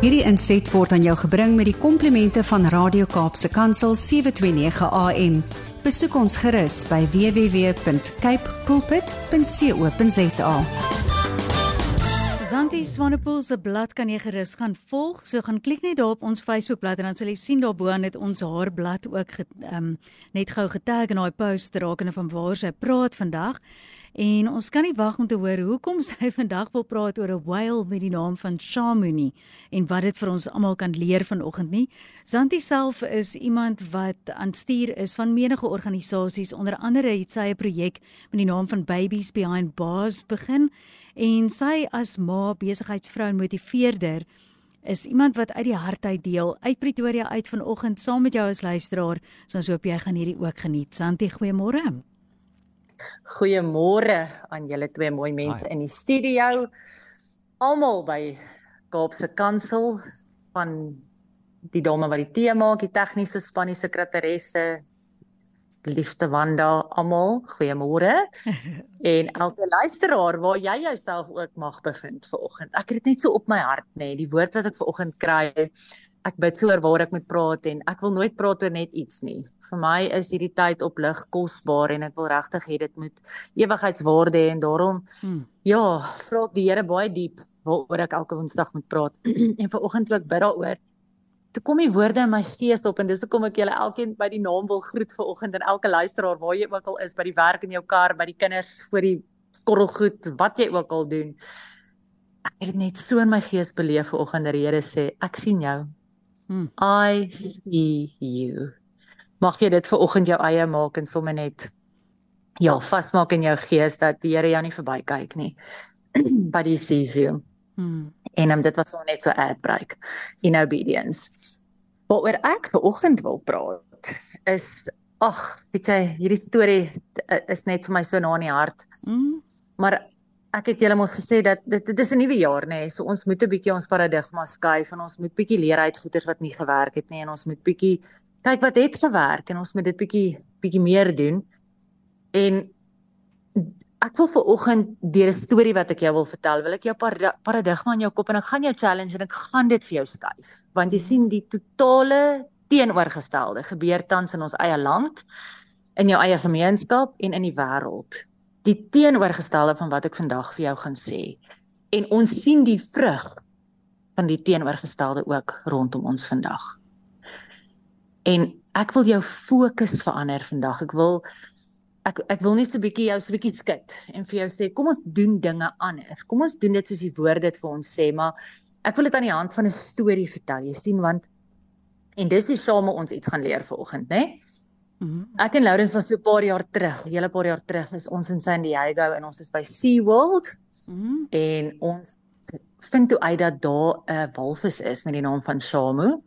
Hierdie inset word aan jou gebring met die komplimente van Radio Kaapse Kansel 729 AM. Besoek ons gerus by www.cape pulpit.co.za. Zanti Swanepoel se blad kan jy gerus gaan volg. So gaan klik net daar op ons Facebookblad en dan sal jy sien daarbo net ons haar blad ook get, um, net gou getag in daai post rakende van waar sy praat vandag. En ons kan nie wag om te hoor hoekom sy vandag wil praat oor 'n whale met die naam van Shamuni en wat dit vir ons almal kan leer vanoggend nie. Zanti self is iemand wat aan stuur is van menige organisasies, onder andere het sy 'n projek met die naam van Babies Behind Bars begin en sy as ma, besigheidsvrou en motiveerder is iemand wat uit die hart uit deel uit Pretoria uit vanoggend saam met jou as luisteraar. So ons hoop jy gaan hierdie ook geniet. Zanti, goeiemôre. Goeiemôre aan julle twee mooi mense Hi. in die studio. Almal by Kaapse Kansel van die dame wat die tee maak, die tegniese span, die sekretaresse, liefste Wanda, almal, goeiemôre. en elke luisteraar waar jy jouself ook mag bevind vanoggend. Ek het dit net so op my hart nê, nee, die woord wat ek vanoggend kry ek bid so oor waar ek moet praat en ek wil nooit praat oor net iets nie. Vir my is hierdie tyd op lig kosbaar en ek wil regtig hê dit moet ewigheidswaarde hê en daarom hmm. ja, vra ek die Here baie diep waaroor ek elke Woensdag moet praat en vanoggend ook bid daaroor. Toe kom die woorde in my gees op en dis hoekom ek julle elkeen by die naam wil groet vanoggend en elke luisteraar waar jy ook al is by die werk in jou kar, by die kinders voor die skorrelgoed, wat jy ook al doen. Ek het net so in my gees beleef vanoggend dat die Here sê, ek sien jou. Hmm. I see you. Mag jy dit vir oggend jou eie maak en sommer net ja, vasmaak in jou gees dat die Here jou nie verbykyk nie. But he sees you. Hmm. En um, dit was so net so uitbreek in obedience. Wat oor ek vir oggend wil praat is ag, weet jy, hierdie storie eh, is net vir my so na in die hart. Hmm. Maar ek het julle mos gesê dat dit dit is 'n nuwe jaar nê, nee, so ons moet 'n bietjie ons paradigma skuif en ons moet bietjie leer uit goeders wat nie gewerk het nie en ons moet bietjie kyk wat het gewerk en ons moet dit bietjie bietjie meer doen. En ek wil vir oggend deur 'n storie wat ek jou wil vertel, wil ek jou paradigma in jou kop en ek gaan jou challenge en ek gaan dit vir jou skuif. Want jy sien die totale teenoorgestelde gebeur tans in ons eie land, in jou eie gemeenskap en in die wêreld die teenoorgestelde van wat ek vandag vir jou gaan sê. En ons sien die vrug van die teenoorgestelde ook rondom ons vandag. En ek wil jou fokus verander vandag. Ek wil ek ek wil net so 'n bietjie jou so 'n bietjie skud en vir jou sê kom ons doen dinge anders. Kom ons doen dit soos die woord dit vir ons sê, maar ek wil dit aan die hand van 'n storie vertel. Jy sien want en dis hoe saam ons iets gaan leer vanoggend, né? Nee? -hmm. Ek en Lourens was so 'n paar jaar terug, 'n hele paar jaar terug, is ons in San Diego en ons is by SeaWorld. Mm -hmm. En ons vind toe uit dat daar 'n walvis is met die naam van Shamu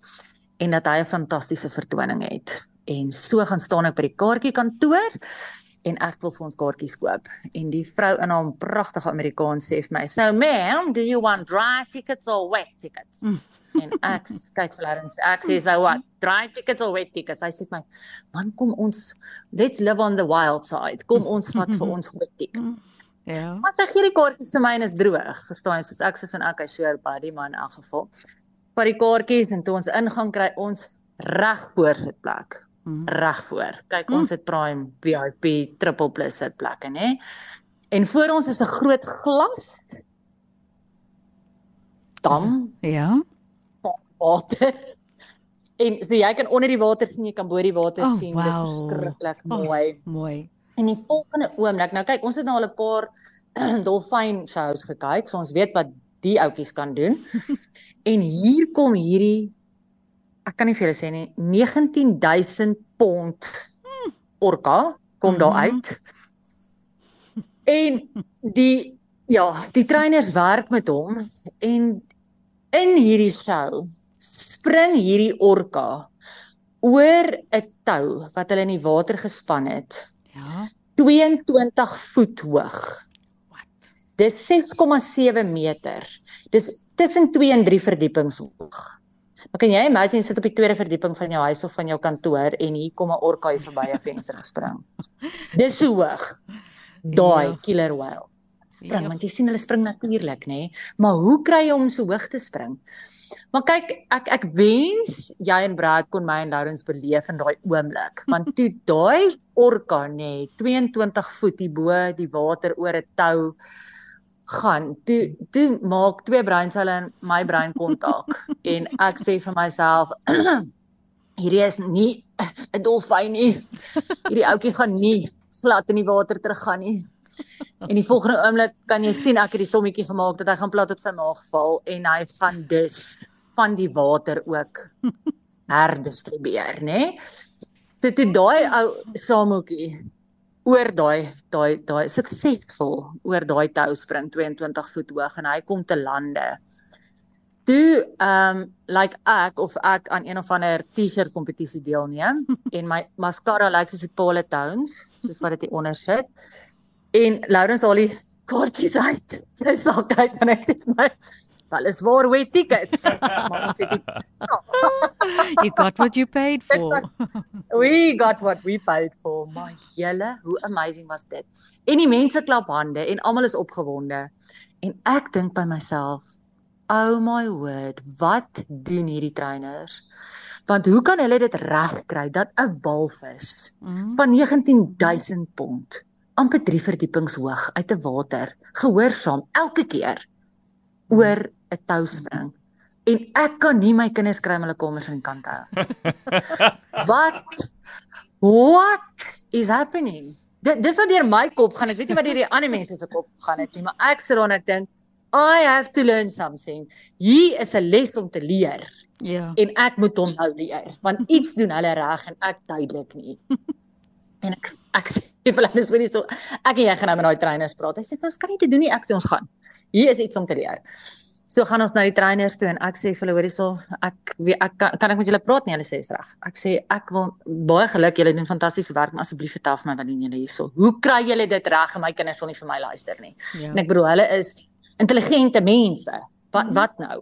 en dat hy 'n fantastiese vertoning het. En so gaan staan ek by die kaartjie kantoor en ek wil vir ons kaartjies koop. En die vrou in haar pragtige Amerikaans sê vir my, "So ma'am, do you want dry tickets or wet tickets?" Mm en ek kyk vir Lawrence ek sê so what dry tickets or wet tickets? Hy sê my man kom ons let's live on the wild side. Kom ons vat vir ons wet ticket ja. Maar sy gee die kaartjies vir my en is droog verstaan jy? Soos ek sê van okay sure buddy man in elk geval. Vir die kaartjies en toe ons ingang kry ons reg voor sit plek. Mm. reg voor. Kyk mm. ons het prime VIP triple plus sit plekke nê en voor ons is 'n groot glas. Dam. ja water. En so jy kan onder die water sien, jy kan bo die water oh, sien. Wow. Dis verskriklik mooi. Oh, mooi. En die volgende oomblik, nou kyk, ons het nou al 'n paar dolfyn shows gekyk, so ons weet wat die ouetjies kan doen. en hier kom hierdie ek kan nie vir julle sê nie, 19000 pond orka kom daar mhm. uit. En die ja, die trainers werk met hom en in hierdie show spring hierdie orka oor 'n tou wat hulle in die water gespan het. Ja. 22 voet hoog. Wat? Dit 6,7 meter. Dis tussen 2 en 3 verdiepings hoog. Maar kan jy imagine jy sit op die tweede verdieping van jou huis of van jou kantoor en hier kom 'n orka hier verby 'n venster gespring. Dis so hoog. Daai ja. killer whale spring ja. want jy sien hulle spring natuurlik nê, maar hoe kry jy hom so hoog te spring? Maar kyk, ek ek wens jy en Brad kon my en Lawrence beleef in daai oomblik, want toe daai orka nê, 22 voet hier bo die water oor 'n tou gaan. Toe toe maak twee breinselle in my brein kontak en ek sê vir myself hierdie is nie 'n dolfyn nie. Hierdie ouetjie gaan nie glad in die water teruggaan nie. En die volgende oomblik kan jy sien ek het die sommetjie gemaak dat hy gaan plat op sy maag val en hy gaan dus van die water ook herdistribueer, né? So toe daai ou samoetjie oor daai daai daai suksesvol oor daai tou spring 22 voet hoog en hy kom te lande. Toe ehm um, like ek of ek aan een of ander T-shirt kompetisie deelneem en my mascara lyk like soos 'n Paula Tones, soos wat dit hier onder sit. En Lawrence al die kaartjies uit. Sy sê kyk en ek sê my Well, it's more way tickets. you got what you paid for. we got what we paid for. My julle, hoe amazing was dit. En die mense klap hande en almal is opgewonde. En ek dink by myself, oh my word, wat doen hierdie trainers? Want hoe kan hulle dit regkry dat 'n walvis mm. van 19000 pond amper 3 verdiepings hoog uit 'n water gehoorsaam elke keer oor 'n tou spring. En ek kan nie my kinders kry om hulle kamers aan die kant hou. Wat? What is happening? Dit dis wat deur my kop gaan. Ek weet nie wat deur die ander mense se kop gaan het nie, maar ek sit daar en ek dink I have to learn something. Hier is 'n les om te leer. Ja. En ek moet hom nou leer, want iets doen hulle reg en ek duidelik nie. en ek vir hulle is nie so ek en jy gaan nou met daai trainers praat. Hy sê ons kan nie dit doen nie, ek sê ons gaan. Hier is iets om te leer. So gaan ons na die trainers toe en ek sê vir hulle hoorie so ek weet ek kan, kan ek met julle praat nie hulle sê is reg. Ek sê ek wil baie geluk julle doen fantastiese werk maar asseblief vertel vir my wat doen julle hierso. Hoe kry julle dit reg en my kinders wil nie vir my luister nie. Ja. En ek bedoel hulle is intelligente mense. Wat mm. wat nou?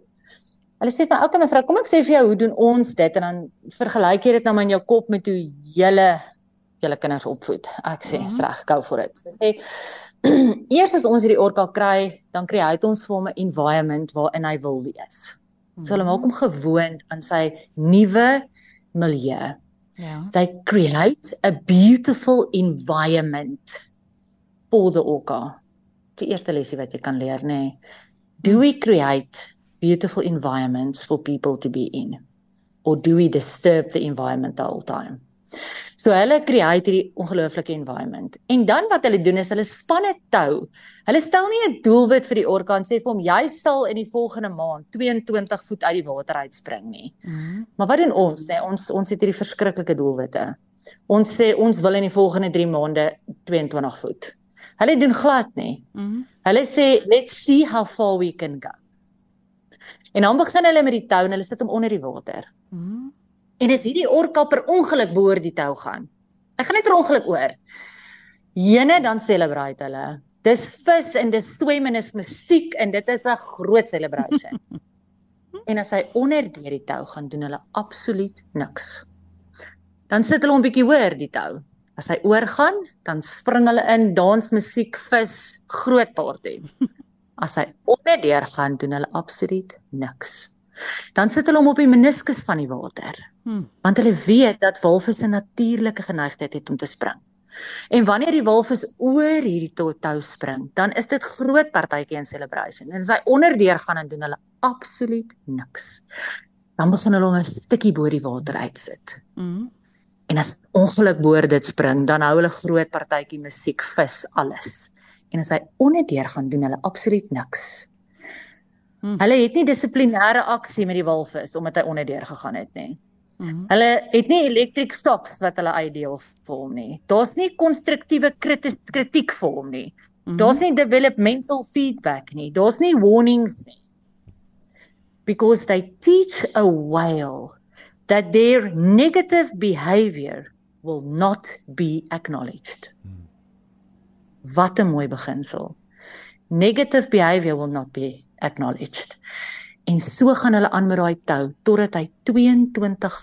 Hulle sê vir elke mevrou, kom ek sê vir jou hoe doen ons dit en dan vergelyk jy dit nou in jou kop met hoe julle julle kinders opvoed. Ek sê, mm. reg, go for it. Sy sê eers as ons hierdie orka kry, dan kry hy ons vir hom 'n environment waarin hy wil wees. So hulle maak hom gewoond aan sy nuwe milieu. Ja. They create a beautiful environment for the orca. Die eerste lesie wat jy kan leer, nê. Nee. Do we create beautiful environments for people to be in? Or do we disturb the environment the whole time? So hulle create hierdie ongelooflike environment. En dan wat hulle doen is hulle span 'n tou. Hulle stel nie 'n doelwit vir die orka en sê vir hom jy sal in die volgende maand 22 voet uit die water uitspring nie. Mm -hmm. Maar wat doen ons? Nee, ons ons het hierdie verskriklike doelwitte. Ons sê ons wil in die volgende 3 maande 22 voet. Hulle doen glad nie. Mm -hmm. Hulle sê let's see how far we can go. En dan begin hulle met die tou en hulle sit hom onder die water. Mm -hmm. En as hierdie orka per ongeluk behoort die tou gaan. Ek gaan net per ongeluk oor. Jene dan celebrate hulle. Dis vis en dis swem en dis musiek en dit is 'n groot celebration. en as hy onder deur die tou gaan, doen hulle absoluut niks. Dan sit hulle 'n bietjie hoor die tou. As hy oorgaan, dan spring hulle in, dans, musiek, vis, groot party. As hy onder deur gaan, doen hulle absoluut niks. Dan sit hulle hom op die meniskus van die water. Hmm. Want hulle weet dat walvisse 'n natuurlike geneigtheid het om te spring. En wanneer die walvis oor hierdie tou spring, dan is dit groot partytjie en celebration. En as hy onderdeur gaan en doen hulle absoluut niks. Dan begin hulle hom 'n stukkie bo die water uitsit. Hmm. En as ongeluk boor dit spring, dan hou hulle groot partytjie musiek, vis, alles. En as hy onderdeur gaan doen hulle absoluut niks. Hmm. Hulle het nie dissiplinêre aksie met die walvis omdat hy onderdeur gegaan het nie. Hmm. Hulle het nie electric shocks wat hulle uitdeel vir hom nie. Daar's nie konstruktiewe kritiek vir hom nie. Hmm. Daar's nie developmental feedback nie. Daar's nie warnings nie. Because they teach a whale that their negative behavior will not be acknowledged. Hmm. Wat 'n mooi beginsel. Negative behavior will not be acknowledged. En so gaan hulle aan met daai tou totdat hy 22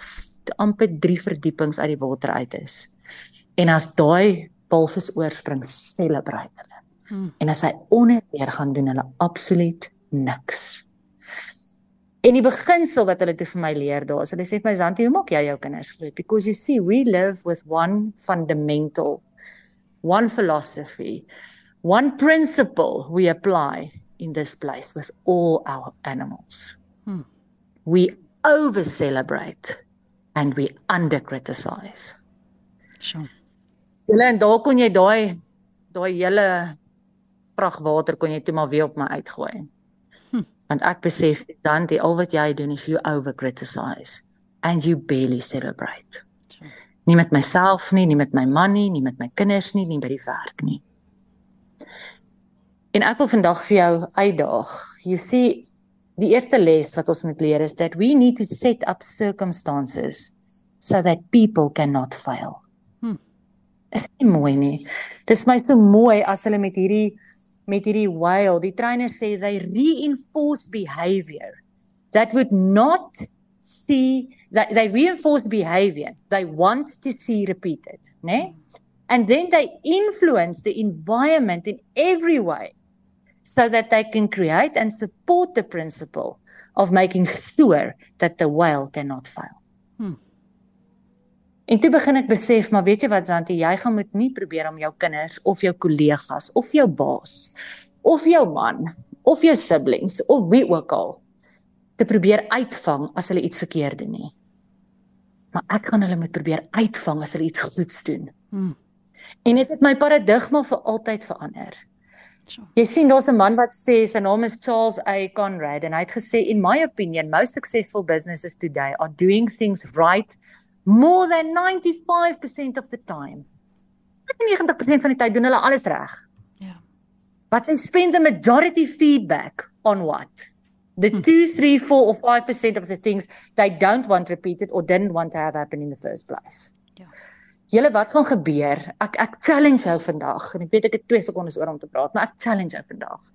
amper 3 verdiepings uit die water uit is. En as daai walvis oorspring, celebrate hulle. Hmm. En as hy onder deur gaan doen hulle absoluut niks. En die beginsel wat hulle toe vir my leer daar is, hulle sê vir my Zanti, hoe maak jy jou kinders groot? Because you see, we live with one fundamental, one philosophy, one principle we apply in this place with all our animals. Hmm. We over celebrate and we under criticize. Sjoe. Julle en daar kon jy daai daai hele vrag water kon jy toe maar weer op my uitgooi. Hm. Want ek besef dan die al wat jy doen is you over criticize and you barely celebrate. Sure. Nie met myself nie, nie met my man nie, nie met my kinders nie, nie by die werk nie. En ek wil vandag vir jou uitdaag. You see, die eerste les wat ons moet leer is that we need to set up circumstances so that people cannot fail. Hm. Is nie mooi nie. Dis my so mooi as hulle met hierdie met hierdie whale, die trainer sê they reinforce behavior that would not see that they reinforce behavior they want to see repeated, né? Nee? And then they influence the environment in every way so that they can create and support the principle of making sure that the whale cannot fail. Hmm. En toe begin ek besef, maar weet jy wat Zanti, jy gaan moet nie probeer om jou kinders of jou kollegas of jou baas of jou man of jou siblings of wie ook al te probeer uitvang as hulle iets verkeerd doen nie. Maar ek gaan hulle moet probeer uitvang as hulle iets goeds doen. Hmm. En dit het my paradigma vir altyd verander. Jy sien daar's 'n man wat sê sy naam is Charles A Conrad en hy het gesê in my opinion most successful businesses today are doing things right more than 95% of the time. 90% van die tyd doen hulle alles reg. Ja. But they spend the majority feedback on what? The hm. 2, 3, 4 or 5% of the things they don't want repeated or didn't want to have happen in the first place. Ja. Julle wat gaan gebeur? Ek ek challenge jou vandag en ek weet ek het 2 sekondes oor om te praat, maar ek challenge jou vandag.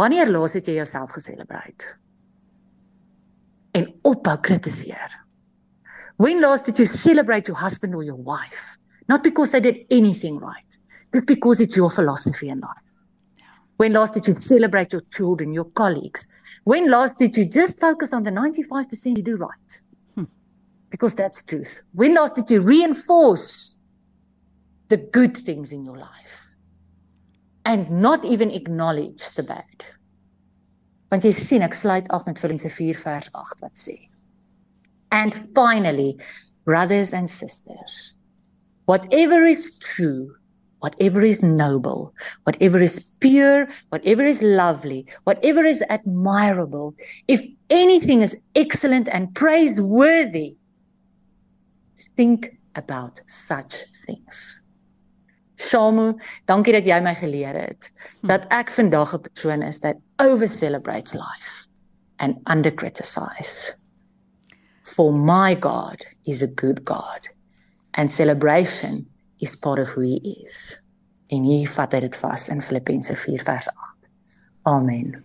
Wanneer laas het jy jouself geselebrate? En ophou kritiseer. When last did you celebrate your husband or your wife? Not because they did anything right, but because it's your philosophy in life. When last did you celebrate your children, your colleagues? When last did you just focus on the 95% you do right? Because that's truth. When last did you reinforce the good things in your life and not even acknowledge the bad? Want jy sien ek sluit af met Filippense 4 vers 8 wat sê. And finally, brothers and sisters, whatever is true, whatever is noble, whatever is pure, whatever is lovely, whatever is admirable, if anything is excellent and praiseworthy, think about such things. Shamu, dankie dat jy my geleer het dat ek vandag 'n persoon is that over celebrates life and under criticize. For my God is a good God and celebration is part of who he is. En hier vat hy dit vas in Filippense 4 vers 8. Amen.